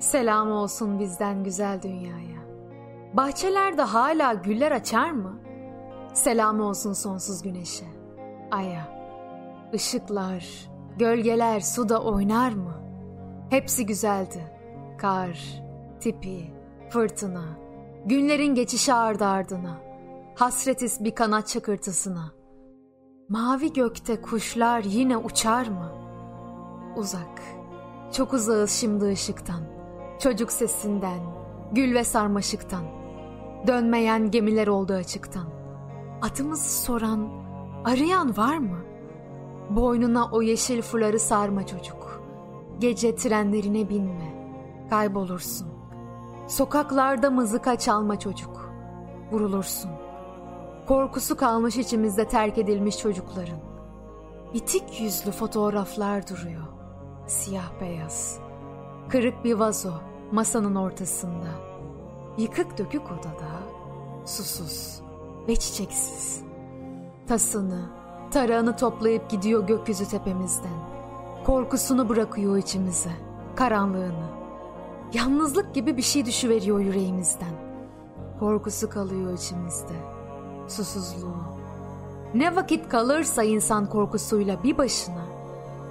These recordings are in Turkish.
Selam olsun bizden güzel dünyaya. Bahçelerde hala güller açar mı? Selam olsun sonsuz güneşe, aya. Işıklar, gölgeler suda oynar mı? Hepsi güzeldi. Kar, tipi, fırtına, günlerin geçişi ardı ardına. Hasretiz bir kanat çakırtısına. Mavi gökte kuşlar yine uçar mı? Uzak, çok uzağız şimdi ışıktan.'' Çocuk sesinden, gül ve sarmaşıktan, dönmeyen gemiler oldu açıktan. Adımızı soran, arayan var mı? Boynuna o yeşil fuları sarma çocuk. Gece trenlerine binme, kaybolursun. Sokaklarda mızıka çalma çocuk, vurulursun. Korkusu kalmış içimizde terk edilmiş çocukların. Bitik yüzlü fotoğraflar duruyor, siyah beyaz. Kırık bir vazo, masanın ortasında. Yıkık dökük odada, susuz ve çiçeksiz. Tasını, tarağını toplayıp gidiyor gökyüzü tepemizden. Korkusunu bırakıyor içimize, karanlığını. Yalnızlık gibi bir şey düşüveriyor yüreğimizden. Korkusu kalıyor içimizde, susuzluğu. Ne vakit kalırsa insan korkusuyla bir başına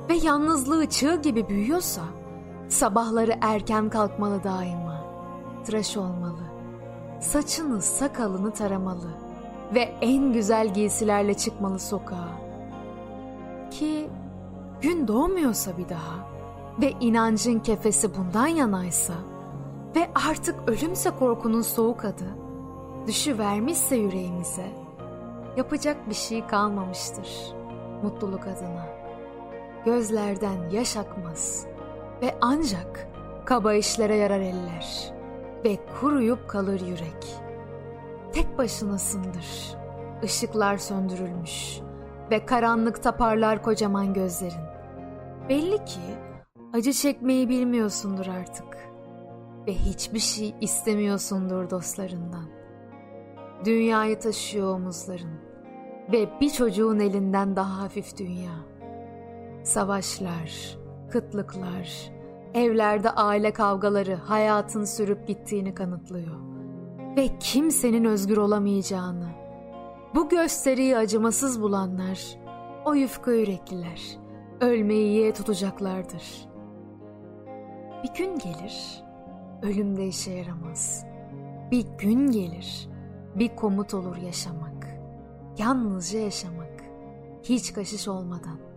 ve yalnızlığı çığ gibi büyüyorsa Sabahları erken kalkmalı daima. Tıraş olmalı. Saçını, sakalını taramalı. Ve en güzel giysilerle çıkmalı sokağa. Ki gün doğmuyorsa bir daha ve inancın kefesi bundan yanaysa ve artık ölümse korkunun soğuk adı düşüvermişse yüreğimize yapacak bir şey kalmamıştır mutluluk adına. Gözlerden yaş akmaz.'' Ve ancak kaba işlere yarar eller ve kuruyup kalır yürek. Tek başınasındır, ışıklar söndürülmüş ve karanlıkta parlar kocaman gözlerin. Belli ki acı çekmeyi bilmiyorsundur artık ve hiçbir şey istemiyorsundur dostlarından. Dünyayı taşıyor omuzların ve bir çocuğun elinden daha hafif dünya. Savaşlar, kıtlıklar, evlerde aile kavgaları hayatın sürüp gittiğini kanıtlıyor. Ve kimsenin özgür olamayacağını. Bu gösteriyi acımasız bulanlar, o yufka yürekliler, ölmeyi yiye tutacaklardır. Bir gün gelir, ölümde işe yaramaz. Bir gün gelir, bir komut olur yaşamak. Yalnızca yaşamak, hiç kaşış olmadan.''